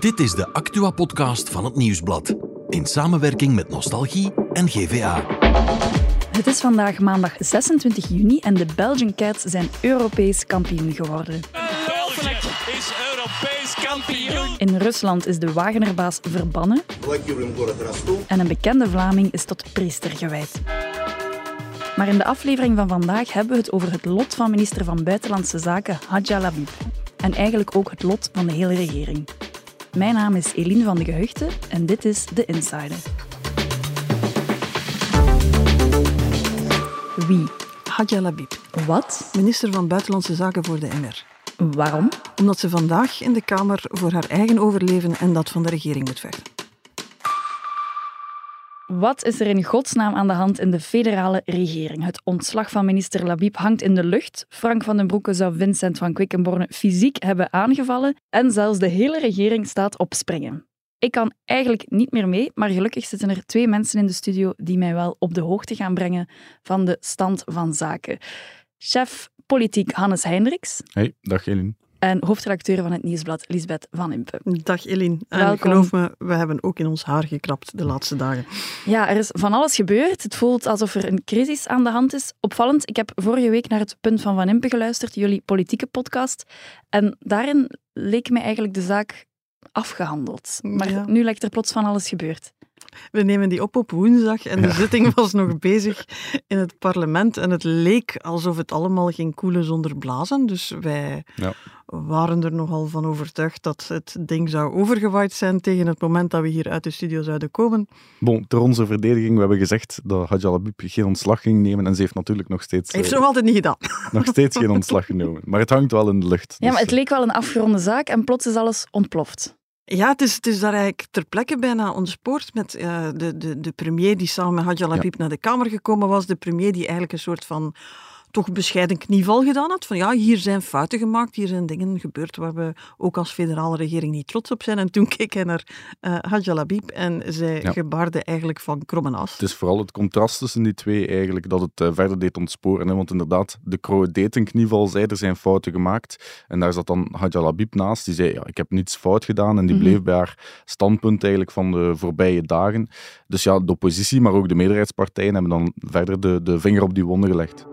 Dit is de Actua-podcast van het Nieuwsblad. In samenwerking met Nostalgie en GVA. Het is vandaag maandag 26 juni en de Belgian Cats zijn Europees kampioen geworden. België is Europees kampioen! In Rusland is de Wagenerbaas verbannen. En een bekende Vlaming is tot priester gewijd. Maar in de aflevering van vandaag hebben we het over het lot van minister van Buitenlandse Zaken Hadja Labib. En eigenlijk ook het lot van de hele regering. Mijn naam is Eline van de Gehuchten en dit is The Insider. Wie? Hadja Labib, Wat? minister van Buitenlandse Zaken voor de NR. Waarom? Omdat ze vandaag in de Kamer voor haar eigen overleven en dat van de regering moet vechten. Wat is er in godsnaam aan de hand in de federale regering? Het ontslag van minister Labib hangt in de lucht. Frank van den Broeke zou Vincent van Quickenborne fysiek hebben aangevallen. En zelfs de hele regering staat op springen. Ik kan eigenlijk niet meer mee, maar gelukkig zitten er twee mensen in de studio die mij wel op de hoogte gaan brengen van de stand van zaken. Chef politiek Hannes Hendricks Hey, dag Elin. En hoofdredacteur van het Nieuwsblad Lisbeth Van Impe. Dag Eline. En geloof me, we hebben ook in ons haar gekrapt de laatste dagen. Ja, er is van alles gebeurd. Het voelt alsof er een crisis aan de hand is. Opvallend, ik heb vorige week naar het Punt van Van Impe geluisterd, jullie politieke podcast. En daarin leek mij eigenlijk de zaak afgehandeld. Maar Ja. nu lijkt er plots van alles gebeurd. We nemen die op op woensdag en de zitting was nog bezig in het parlement en het leek alsof het allemaal ging koelen zonder blazen. Dus wij Ja. waren er nogal van overtuigd dat het ding zou overgewaaid zijn tegen het moment dat we hier uit de studio zouden komen. Bon, ter onze verdediging, we hebben gezegd dat Labib geen ontslag ging nemen en ze heeft natuurlijk nog steeds, Heeft ze eh, nog altijd niet gedaan. nog steeds geen ontslag genomen. Maar het hangt wel in de lucht. Ja, maar Dus, het leek wel een afgeronde zaak en plots is alles ontploft. Ja, het is, het is daar eigenlijk ter plekke bijna ontspoord met eh, de, de, de premier die samen met Hadja Labib naar de Kamer gekomen was. De premier die eigenlijk een soort van toch bescheiden knieval gedaan had. Van ja, hier zijn fouten gemaakt, hier zijn dingen gebeurd waar we ook als federale regering niet trots op zijn. En toen keek hij naar Labib en zij Ja. gebaarde eigenlijk van krom en as. Het is vooral het contrast tussen die twee eigenlijk dat het eh, verder deed ontsporen. Hè? Want inderdaad, de Kroe deed een knieval, zei er zijn fouten gemaakt. En daar zat dan Hadja Labib naast, die zei ja, ik heb niets fout gedaan. En die Mhm. bleef bij haar standpunt eigenlijk van de voorbije dagen. Dus ja, de oppositie, maar ook de meerderheidspartijen hebben dan verder de, de vinger op die wonden gelegd.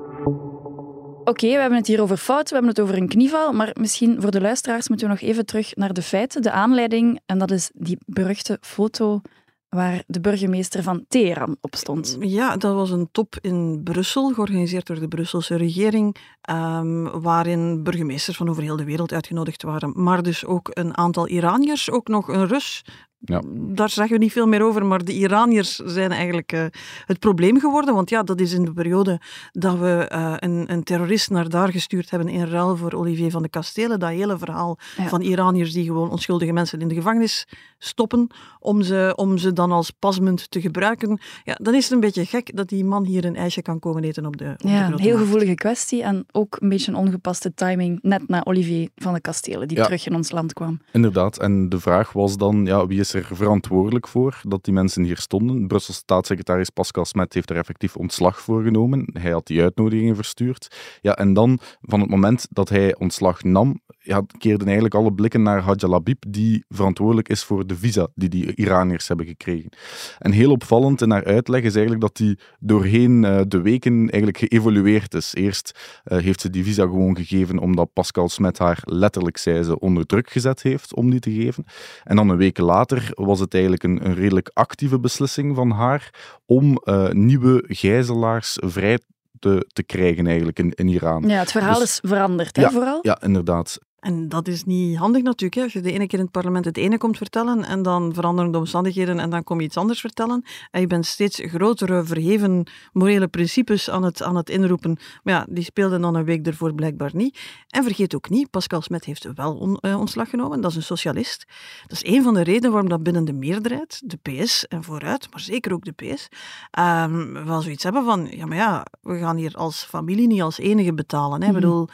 Oké, we hebben het hier over fouten, we hebben het over een knieval, maar misschien voor de luisteraars moeten we nog even terug naar de feiten, de aanleiding. En dat is die beruchte foto waar de burgemeester van Teheran op stond. Ja, dat was een top in Brussel, georganiseerd door de Brusselse regering, ehm, waarin burgemeesters van over heel de wereld uitgenodigd waren, maar dus ook een aantal Iraniërs, ook nog een Rus. Ja. Daar zeggen we niet veel meer over, maar de Iraniërs zijn eigenlijk eh, het probleem geworden. Want ja, dat is in de periode dat we eh, een, een terrorist naar daar gestuurd hebben in ruil voor Olivier van de Kastelen. Dat hele verhaal Ja. van Iraniërs die gewoon onschuldige mensen in de gevangenis stoppen om ze, om ze dan als pasmunt te gebruiken. Ja, dan is het een beetje gek dat die man hier een ijsje kan komen eten op de, op de Ja, een heel gevoelige kwestie en ook een beetje een ongepaste timing, net na Olivier van de Kastelen, die Ja. terug in ons land kwam. Inderdaad, en de vraag was dan, ja, wie is er verantwoordelijk voor dat die mensen hier stonden? Brusselse staatssecretaris Pascal Smet heeft er effectief ontslag voor genomen. Hij had die uitnodigingen verstuurd. Ja, en dan, van het moment dat hij ontslag nam, ja, keerden eigenlijk alle blikken naar Hadja Labib, die verantwoordelijk is voor de visa die die Iraniërs hebben gekregen. En heel opvallend in haar uitleg is eigenlijk dat die doorheen eh, de weken eigenlijk geëvolueerd is. Eerst eh, heeft ze die visa gewoon gegeven omdat Pascal Smet haar letterlijk, zei ze, onder druk gezet heeft om die te geven. En dan een week later was het eigenlijk een, een redelijk actieve beslissing van haar om eh, nieuwe gijzelaars vrij te, te krijgen eigenlijk in, in Iran. Ja, het verhaal Dus- is veranderd, hè, Ja, vooral. Ja, inderdaad. En dat is niet handig natuurlijk. Hè. Als je de ene keer in het parlement het ene komt vertellen en dan veranderen de omstandigheden en dan kom je iets anders vertellen. En je bent steeds grotere, verheven morele principes aan het, aan het inroepen. Maar ja, die speelden dan een week ervoor blijkbaar niet. En vergeet ook niet, Pascal Smet heeft wel on- eh, ontslag genomen. Dat is een socialist. Dat is een van de redenen waarom dat binnen de meerderheid, de PS en vooruit, maar zeker ook de PS, ehm, wel zoiets hebben van, ja maar ja, we gaan hier als familie niet als enige betalen. Hè. Ik Mhm. bedoel,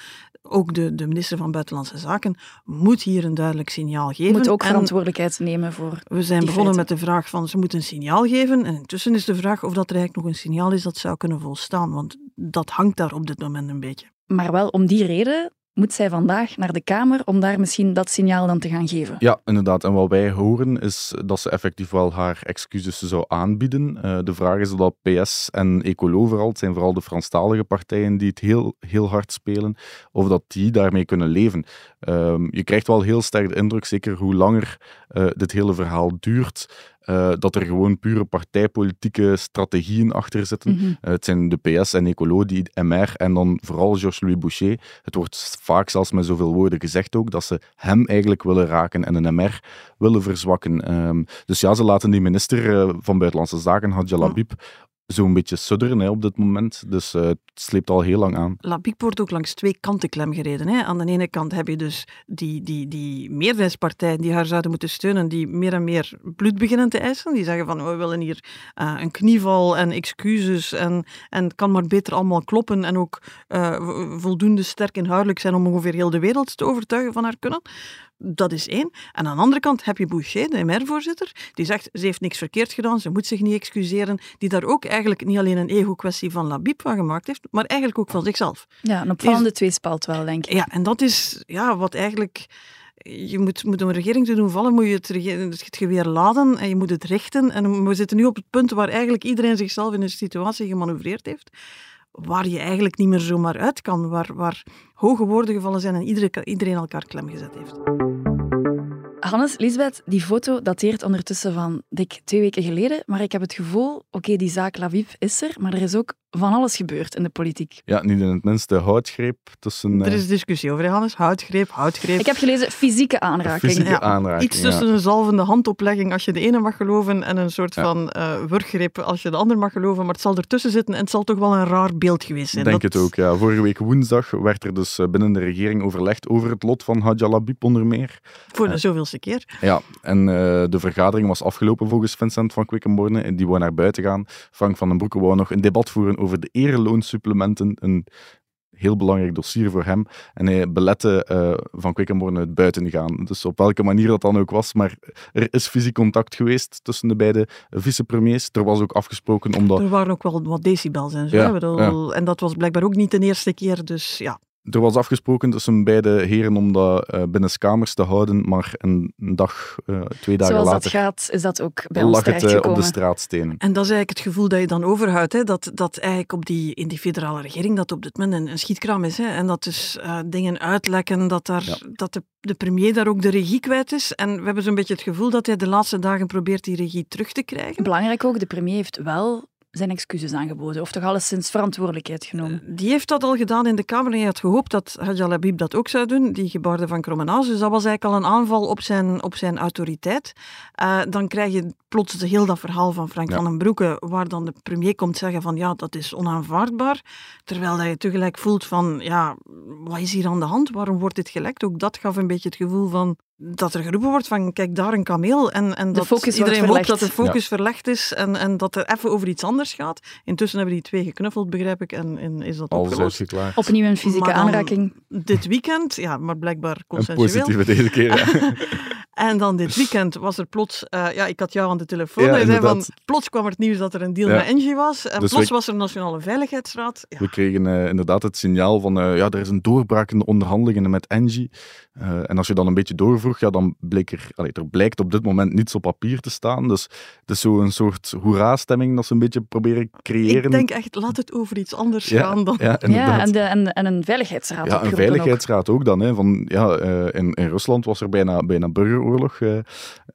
ook de, de minister van Buitenlandse Zaken moet hier een duidelijk signaal geven. Moet ook En verantwoordelijkheid nemen voor. we zijn begonnen feiten. met de vraag van ze moeten een signaal geven. En intussen is de vraag of dat er eigenlijk nog een signaal is dat zou kunnen volstaan. Want dat hangt daar op dit moment een beetje. Maar wel om die reden moet zij vandaag naar de Kamer om daar misschien dat signaal dan te gaan geven. Ja, inderdaad. En wat wij horen is dat ze effectief wel haar excuses zou aanbieden. Uh, de vraag is dat PS en Ecolo vooral, het zijn vooral de Franstalige partijen die het heel, heel hard spelen, of dat die daarmee kunnen leven. Um, je krijgt wel heel sterk de indruk, zeker hoe langer uh, dit hele verhaal duurt, uh, dat er gewoon pure partijpolitieke strategieën achter zitten. Mm -hmm. uh, het zijn de PS en Ecolo, die MR en dan vooral Georges-Louis Boucher. Het wordt vaak zelfs met zoveel woorden gezegd ook, dat ze hem eigenlijk willen raken en een MR willen verzwakken. Um, dus ja, ze laten die minister uh, van Buitenlandse Zaken, Hadja Labib, zo'n beetje sudderen hè, op dit moment. Dus uh, het sleept al heel lang aan. Labiek wordt ook langs twee kanten klem gereden. Hè. Aan de ene kant heb je dus die, die, die meerderheidspartijen die haar zouden moeten steunen, die meer en meer bloed beginnen te eisen. Die zeggen van, we willen hier uh, een knieval en excuses en, en het kan maar beter allemaal kloppen en ook uh, voldoende sterk inhoudelijk zijn om ongeveer heel de wereld te overtuigen van haar kunnen. Dat is één. En aan de andere kant heb je Boucher, de MR-voorzitter, die zegt ze heeft niks verkeerd gedaan, ze moet zich niet excuseren, die daar ook eigenlijk niet alleen een ego-kwestie van Labib van gemaakt heeft, maar eigenlijk ook van zichzelf. Ja, een opvallende tweespalt wel, denk ik. Ja, en dat is ja, wat eigenlijk... Je moet, moet een regering te doen vallen, moet je het, het geweer laden en je moet het richten. En we zitten nu op het punt waar eigenlijk iedereen zichzelf in een situatie gemanoeuvreerd heeft waar je eigenlijk niet meer zomaar uit kan, waar, waar hoge woorden gevallen zijn en iedereen, iedereen elkaar klem gezet heeft. Hannes, Lisbeth, die foto dateert ondertussen van dik twee weken geleden, maar ik heb het gevoel, oké, die zaak Laviv is er, maar er is ook van alles gebeurd in de politiek. Ja, niet in het minste houtgreep tussen... Er is discussie over, Hannes. Houtgreep, houtgreep. Ik heb gelezen fysieke aanraking. Fysieke ja. aanraking, Iets tussen ja. een zalvende handoplegging als je de ene mag geloven en een soort Ja. van uh, wurggreep als je de ander mag geloven, maar het zal ertussen zitten en het zal toch wel een raar beeld geweest zijn. Ik denk Dat- het ook, ja. Vorige week woensdag werd er dus eh, binnen de regering overlegd over het lot van Hadja Labib onder meer. Voor de zoveelste keer. Ja, en eh, de vergadering was afgelopen volgens Vincent van Quickenborne. En die wou naar buiten gaan. Frank van den Broeke wou nog een debat voeren over de ereloonsupplementen. Een heel belangrijk dossier voor hem. En hij belette eh, van Quickenborne het buiten te gaan. Dus op welke manier dat dan ook was. Maar er is fysiek contact geweest tussen de beide vicepremiers. Er was ook afgesproken om dat... Er waren ook wel wat decibels en zo. Ja, En dat was blijkbaar ook niet de eerste keer, dus ja. Er was afgesproken tussen beide heren om dat uh, binnenkamers te houden, maar een, dag, uh, twee dagen Zoals later dat gaat, is dat ook bij ons lag het uh, op de straatstenen. En dat is eigenlijk het gevoel dat je dan overhoudt, hè, dat, dat eigenlijk op die, in die federale regering dat op dit moment een, een schietkraam is. Hè, en dat dus uh, dingen uitlekken, dat, daar, Ja. dat de, de premier daar ook de regie kwijt is. En we hebben zo'n beetje het gevoel dat hij de laatste dagen probeert die regie terug te krijgen. Belangrijk ook, de premier heeft wel zijn excuses aangeboden, of toch alleszins verantwoordelijkheid genomen. Die heeft dat al gedaan in de Kamer en hij had gehoopt dat Hadja Labib dat ook zou doen, die gebaarde van Kromenage. Dus dat was eigenlijk al een aanval op zijn, op zijn autoriteit. Uh, dan krijg je plots de heel dat verhaal van Frank Ja. van den Broeke, waar dan de premier komt zeggen van ja, dat is onaanvaardbaar. Terwijl dat je tegelijk voelt van ja, wat is hier aan de hand? Waarom wordt dit gelekt? Ook dat gaf een beetje het gevoel van dat er geroepen wordt van kijk daar een kameel en, en dat iedereen hoopt dat de focus verlegd is en, en dat er even over iets anders gaat. Intussen hebben die twee geknuffeld, begrijp ik, en, en is dat Alles opgelost. Opnieuw een fysieke aanraking. Dit weekend, ja, maar blijkbaar Een consensueel. positieve deze keer. ja. En dan dit weekend was er plots, uh, ja, ik had jou aan de telefoon. Ja, zei van, plots kwam er het nieuws dat er een deal Ja. met Engie was. En Dus plots we- was er een Nationale Veiligheidsraad. Ja. We kregen eh, inderdaad het signaal van, eh, ja, er is een doorbraak in de onderhandelingen met Engie. Eh, en als je dan een beetje doorvroeg, ja, dan bleek er, allee, er blijkt op dit moment niets op papier te staan. Dus het is zo een soort hoera-stemming dat ze een beetje proberen creëren. Ik denk echt, laat het over iets anders ja, gaan dan... ja, en, de, en, en een veiligheidsraad Ja, een ook. veiligheidsraad ook, dan. Hè, van, ja, eh, in, in Rusland was er bijna, bijna burgeroorlog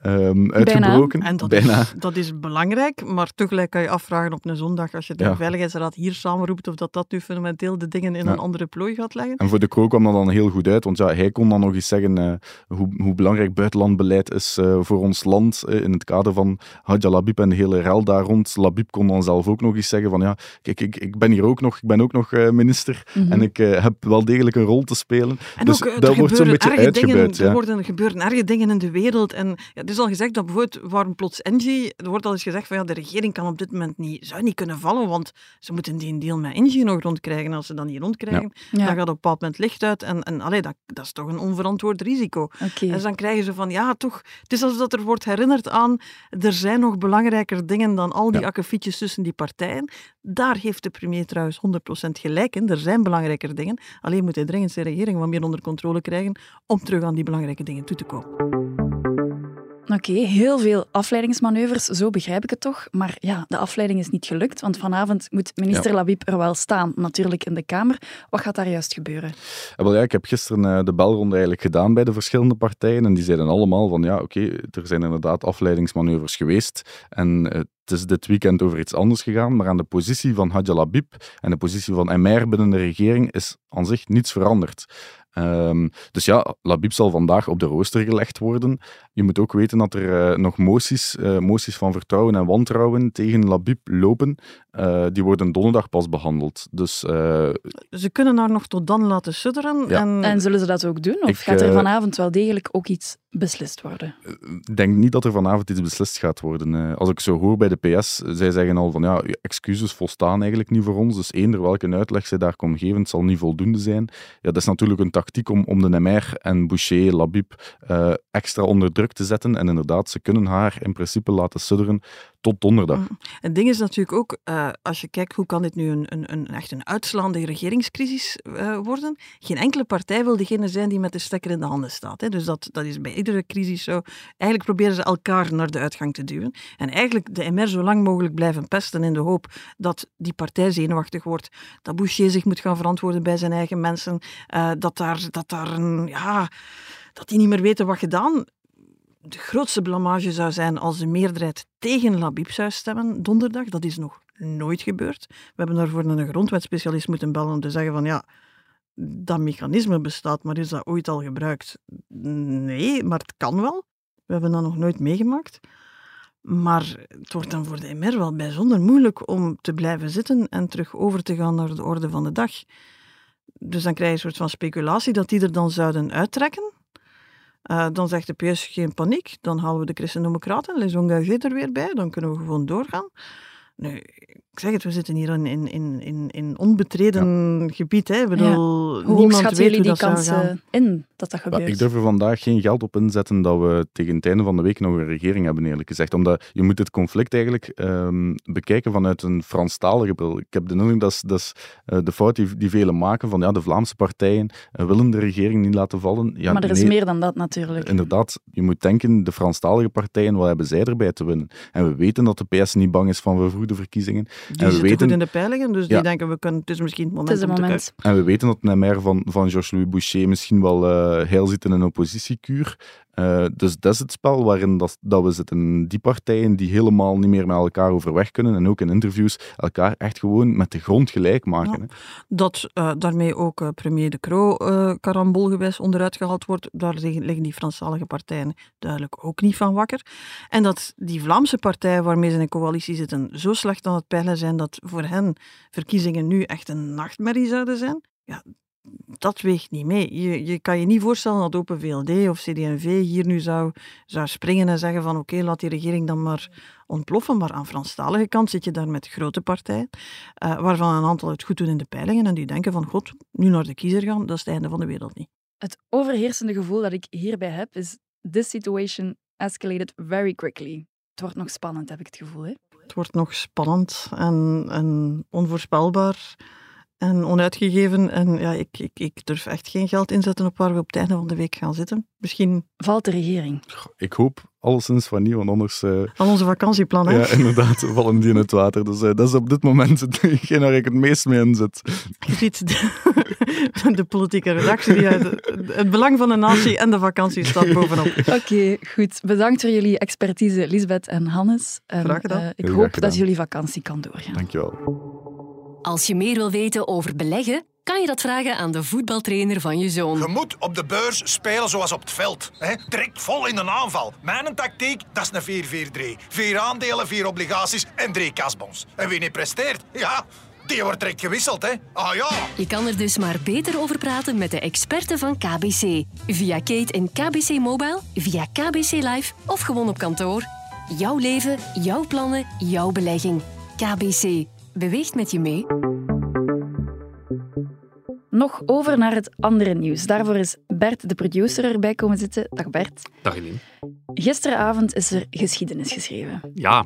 eh, ehm, uitgebroken. En dat bijna. is, dat is belangrijk, maar tegelijk kan je afvragen op een zondag, als je de Ja. Veiligheidsraad hier samenroept, of dat dat nu fundamenteel de dingen in Ja. een andere plooi gaat leggen. En voor de Kroon kwam dat dan heel goed uit, want ja, hij kon dan nog eens zeggen eh, hoe, hoe belangrijk buitenlandbeleid is eh, voor ons land eh, in het kader van Hadja Labib en de hele rel daar rond. Labib kon dan zelf ook nog eens zeggen van ja, kijk, ik, ik ben hier ook nog, ik ben ook nog eh, minister Mhm. en ik eh, heb wel degelijk een rol te spelen. En dus ook, dat er wordt zo'n gebeuren beetje erge dingen, uitgebuit. Er Ja. worden, gebeuren erge dingen in de wereld. En ja, het is al gezegd dat bijvoorbeeld waarom plots Engie, er wordt al eens gezegd van ja, de regering kan op dit moment niet, zou niet kunnen vallen, want ze moeten die deal met Engie nog rondkrijgen. Als ze dat niet rondkrijgen, Ja. dan gaat op een bepaald moment licht uit. En, en allee, dat, dat is toch een onverantwoord risico. En dus dan krijgen ze van, ja, toch, het is alsof dat er wordt herinnerd aan, er zijn nog belangrijker dingen dan al die Ja. akkefietjes tussen die partijen. Daar heeft de premier trouwens 100% gelijk in. Er zijn belangrijker dingen. Alleen moet hij dringend zijn regering wat meer onder controle krijgen om terug aan die belangrijke dingen toe te komen. Oké, heel veel afleidingsmanoeuvres, zo begrijp ik het toch. Maar ja, de afleiding is niet gelukt, want vanavond moet minister Ja. Labib er wel staan, natuurlijk in de Kamer. Wat gaat daar juist gebeuren? Ja, wel ja, ik heb gisteren eh, de belronde eigenlijk gedaan bij de verschillende partijen en die zeiden allemaal van ja, oké, er zijn inderdaad afleidingsmanoeuvres geweest en eh, het is dit weekend over iets anders gegaan, maar aan de positie van Hadja Labib en de positie van MR binnen de regering is aan zich niets veranderd. Ehm, dus ja, Labib zal vandaag op de rooster gelegd worden. Je moet ook weten dat er eh, nog moties, eh, moties van vertrouwen en wantrouwen tegen Labib lopen. Eh, die worden donderdag pas behandeld. Dus eh, Ze kunnen haar nog tot dan laten sudderen. Ja. En, En zullen ze dat ook doen? Of Ik, gaat er eh, vanavond wel degelijk ook iets beslist worden? Ik denk niet dat er vanavond iets beslist gaat worden. Eh, Als ik zo hoor bij de PS, zij zeggen al van ja, excuses volstaan eigenlijk niet voor ons. Dus eender welke uitleg zij daar komt geven, het zal niet voldoende zijn. Ja, dat is natuurlijk een tactiek om, om de MR en Boucher, Labib eh, extra onder druk te zetten. En inderdaad, ze kunnen haar in principe laten sudderen tot donderdag. Mm. Het ding is natuurlijk ook, eh, als je kijkt hoe kan dit nu een, een, een, echt een uitslaande regeringscrisis eh, worden, geen enkele partij wil degene zijn die met de stekker in de handen staat. Hè. Dus dat, dat is bij iedere crisis zo. Eigenlijk proberen ze elkaar naar de uitgang te duwen. En eigenlijk de MR zo lang mogelijk blijven pesten in de hoop dat die partij zenuwachtig wordt, dat Boucher zich moet gaan verantwoorden bij zijn eigen mensen, eh, dat daar, dat daar een, ja, dat die niet meer weten wat gedaan de grootste blamage zou zijn als de meerderheid tegen Labib zou stemmen donderdag. Dat is nog nooit gebeurd. We hebben daarvoor een grondwetspecialist moeten bellen om te zeggen van ja, dat mechanisme bestaat, maar is dat ooit al gebruikt? Nee, maar het kan wel. We hebben dat nog nooit meegemaakt. Maar het wordt dan voor de MR wel bijzonder moeilijk om te blijven zitten en terug over te gaan naar de orde van de dag. Dus dan krijg je een soort van speculatie dat die er dan zouden uittrekken. Uh, dan zegt de PS geen paniek. Dan halen we de Christen-Democraten, Les Engagés er weer bij. Dan kunnen we gewoon doorgaan. Nu, ik zeg het, we zitten hier in, in, in, in onbetreden gebied. Hè. Ik bedoel, Hoe niemand schatten weet jullie hoe die dat kansen in dat dat gebeurt? ik durf er vandaag geen geld op inzetten dat we tegen het einde van de week nog een regering hebben, eerlijk gezegd. Omdat je moet het conflict eigenlijk ehm, bekijken vanuit een Franstalige bril. Ik heb de indruk dat is, dat is eh, de fout die, die velen maken van ja, de Vlaamse partijen eh, willen de regering niet laten vallen. Ja, maar er is nee, meer dan dat natuurlijk. Inderdaad, je moet denken, de Franstalige partijen, wat hebben zij erbij te winnen? En we weten dat de PS niet bang is van vervroegde verkiezingen. Die en we zitten weten- goed in de peilingen, dus Ja. die denken, we kunnen, het is misschien het het moment is een om te moment. En we weten dat de MR van, van Georges-Louis Boucher misschien wel eh heil zit in een oppositiekuur. Eh, dus dat is het spel waarin dat, dat we zitten. Die partijen die helemaal niet meer met elkaar overweg kunnen en ook in interviews elkaar echt gewoon met de grond gelijk maken. Ja. Dat eh, daarmee ook eh, premier De Croo karambolgewijs onderuit gehaald wordt, daar liggen, liggen die Franstalige partijen duidelijk ook niet van wakker. En dat die Vlaamse partijen waarmee ze in een coalitie zitten zo slecht aan het peilen zijn dat voor hen verkiezingen nu echt een nachtmerrie zouden zijn. Ja, dat weegt niet mee. Je, je kan je niet voorstellen dat Open VLD of CD&V hier nu zou, zou springen en zeggen van oké, laat die regering dan maar ontploffen. Maar aan Franstalige kant zit je daar met grote partijen, eh, waarvan een aantal het goed doen in de peilingen en die denken van god, nu naar de kiezer gaan, dat is het einde van de wereld niet. Het overheersende gevoel dat ik hierbij heb is: this situation escalated very quickly. Het wordt nog spannend, heb ik het gevoel. Hè? Het wordt nog spannend en, en onvoorspelbaar en onuitgegeven. En ja, ik, ik, ik durf echt geen geld inzetten op waar we op het einde van de week gaan zitten. Misschien Valt de regering? Ik hoop alleszins van niet, want anders... eh, al onze vakantieplannen. hè? ja, inderdaad, vallen die in het water. Dus eh, dat is op dit moment hetgeen waar ik het meest mee inzet. Je ziet de, de politieke redactie die uit het belang van de natie en de vakantie staat bovenop. Oké, goed. Bedankt voor jullie expertise, Lisbeth en Hannes. En, Graag gedaan. eh, ik Heel hoop gedaan. dat jullie vakantie kan doorgaan. Dankjewel. Als je meer wil weten over beleggen, kan je dat vragen aan de voetbaltrainer van je Je zoon. moet op de beurs spelen zoals op het veld. Hè? Direct vol in een aanval. Mijn tactiek, dat is een 4-4-3. Vier aandelen, vier obligaties en drie kasbons. En wie niet presteert, ja, Die wordt direct gewisseld, hè? Ah ja. Je kan er dus maar beter over praten met de experten van KBC. Via Kate en KBC Mobile, via KBC Live of gewoon op kantoor. Jouw leven, jouw plannen, jouw belegging. KBC. Beweegt met je mee. Nog over naar het andere nieuws. Daarvoor is Bert, de producer, erbij komen zitten. Dag Bert. Dag Eline. Gisteravond is er geschiedenis geschreven. Ja,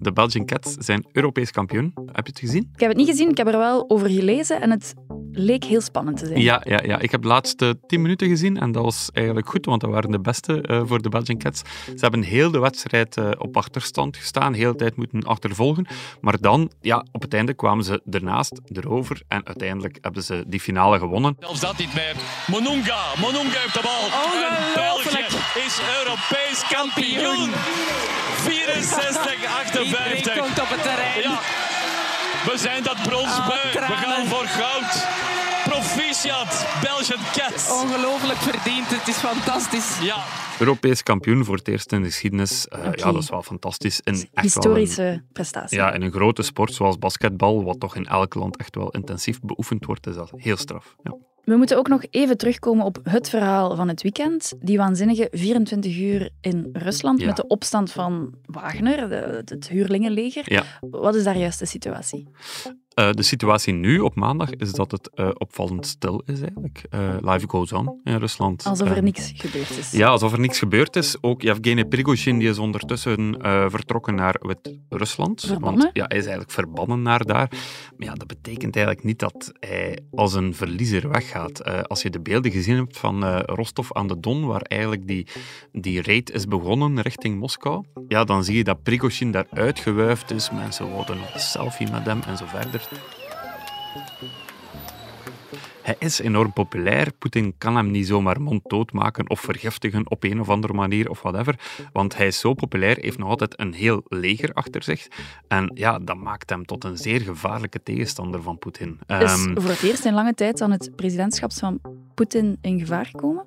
de Belgian Cats zijn Europees kampioen. Heb je het gezien? Ik heb het niet gezien, ik heb er wel over gelezen en het leek heel spannend te zijn. Ja, ja, ja, ik heb de laatste tien minuten gezien en dat was eigenlijk goed, want dat waren de beste uh, voor de Belgian Cats. Ze hebben heel de wedstrijd uh, op achterstand gestaan, heel de tijd moeten achtervolgen. Maar dan, ja, op het einde kwamen ze ernaast, erover en uiteindelijk hebben ze die finale gewonnen. Zelfs dat niet meer. Monunga, Monunga heeft de bal. En België is Europees kampioen. 64, 58. Iedereen komt op het terrein. Ja. We zijn dat brons beu. We gaan voor goud. Proficiat, Belgian Cats. Ongelooflijk verdiend. Het is fantastisch. Ja, Europees kampioen voor het eerst in de geschiedenis. Uh, Oké. Ja, dat is wel fantastisch. En echt wel een- Historische prestatie. Ja, in een grote sport zoals basketbal, wat toch in elk land echt wel intensief beoefend wordt, is dat heel straf. Ja. We moeten ook nog even terugkomen op het verhaal van het weekend. Die waanzinnige 24 uur in Rusland Ja. met de opstand van Wagner, de- het, het huurlingenleger. Ja. Wat is daar juist de situatie? Eh, de situatie nu op maandag is dat het eh, opvallend stil is eigenlijk. Eh, life goes on in Rusland. Alsof er niks gebeurd is. Ja, alsof er niks gebeurd is. Ook Yevgeny Prigozhin die is ondertussen vertrokken naar Wit-Rusland. Verbannen? Want ja, hij is eigenlijk verbannen naar daar. Maar ja, dat betekent eigenlijk niet dat hij als een verliezer weggaat. Als je de beelden gezien hebt van Rostov aan de Don, waar eigenlijk die, die raid is begonnen richting Moskou, ja, dan zie je dat Prigozhin daar uitgewuifd is. Mensen nog een selfie met hem en zo verder. Hij is enorm populair. Poetin kan hem niet zomaar monddood maken of vergiftigen op een of andere manier of whatever. Want hij is zo populair, heeft nog altijd een heel leger achter zich. En ja, dat maakt hem tot een zeer gevaarlijke tegenstander van Poetin. Is Ehm, voor het eerst in lange tijd dan het presidentschap van Poetin in gevaar gekomen?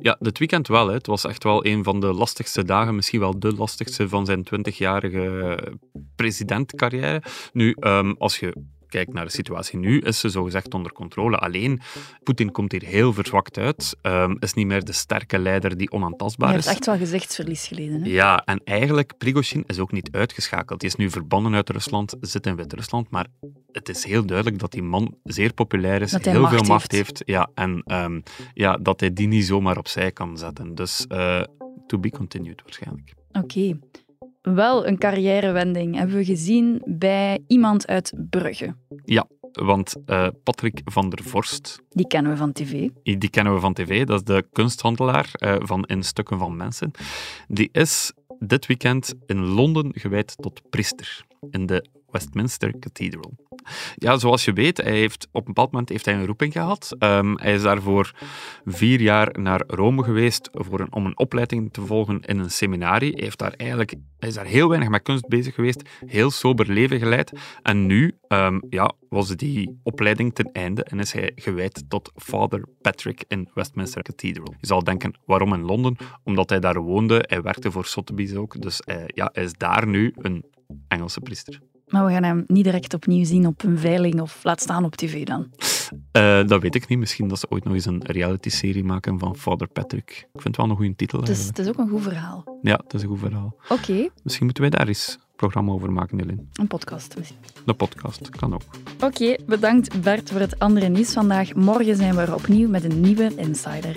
Ja, dit weekend wel. Hè. Het was echt wel een van de lastigste dagen, misschien wel de lastigste van zijn 20-jarige presidentcarrière. Nu, ehm, als je kijkt naar de situatie nu, is ze zogezegd onder controle. Alleen, Poetin komt hier heel verzwakt uit, ehm, is niet meer de sterke leider die onaantastbaar Hij is. heeft echt wel gezichtsverlies geleden. Hè? Ja, en eigenlijk, Prigozhin is ook niet uitgeschakeld. Hij is nu verbannen uit Rusland, zit in Wit-Rusland, maar het is heel duidelijk dat die man zeer populair is, heel macht veel macht heeft. heeft, ja, en ehm, ja, dat hij die niet zomaar opzij kan zetten. Dus eh, to be continued waarschijnlijk. Oké. Wel een carrièrewending hebben we gezien bij iemand uit Brugge. Ja, want eh, Patrick van der Vorst, Die kennen we van tv. die kennen we van tv, dat is de kunsthandelaar eh, van In Stukken van Mensen. Die is dit weekend in Londen gewijd tot priester in de Westminster Cathedral. Ja, zoals je weet, hij heeft, op een bepaald moment heeft hij een roeping gehad. Ehm, hij is daarvoor vier jaar naar Rome geweest voor een, om een opleiding te volgen in een seminarie. Hij, heeft daar eigenlijk, is daar heel weinig met kunst bezig geweest, heel sober leven geleid. En nu ehm, ja, was die opleiding ten einde en is hij gewijd tot Father Patrick in Westminster Cathedral. Je zal denken, waarom in Londen? Omdat hij daar woonde, hij werkte voor Sotheby's ook, dus eh, ja, hij is daar nu een Engelse priester. Maar we gaan hem niet direct opnieuw zien op een veiling of laat staan op tv dan. Eh, dat weet ik niet. Misschien dat ze ooit nog eens een reality-serie maken van Father Patrick. Ik vind het wel een goede titel. Het is, het is ook een goed verhaal. Ja, het is een goed verhaal. Oké, Misschien moeten wij daar eens een programma over maken, Elin. een podcast misschien. De podcast, kan ook. Oké, bedankt Bert voor het andere nieuws vandaag. Morgen zijn we er opnieuw met een nieuwe Insider.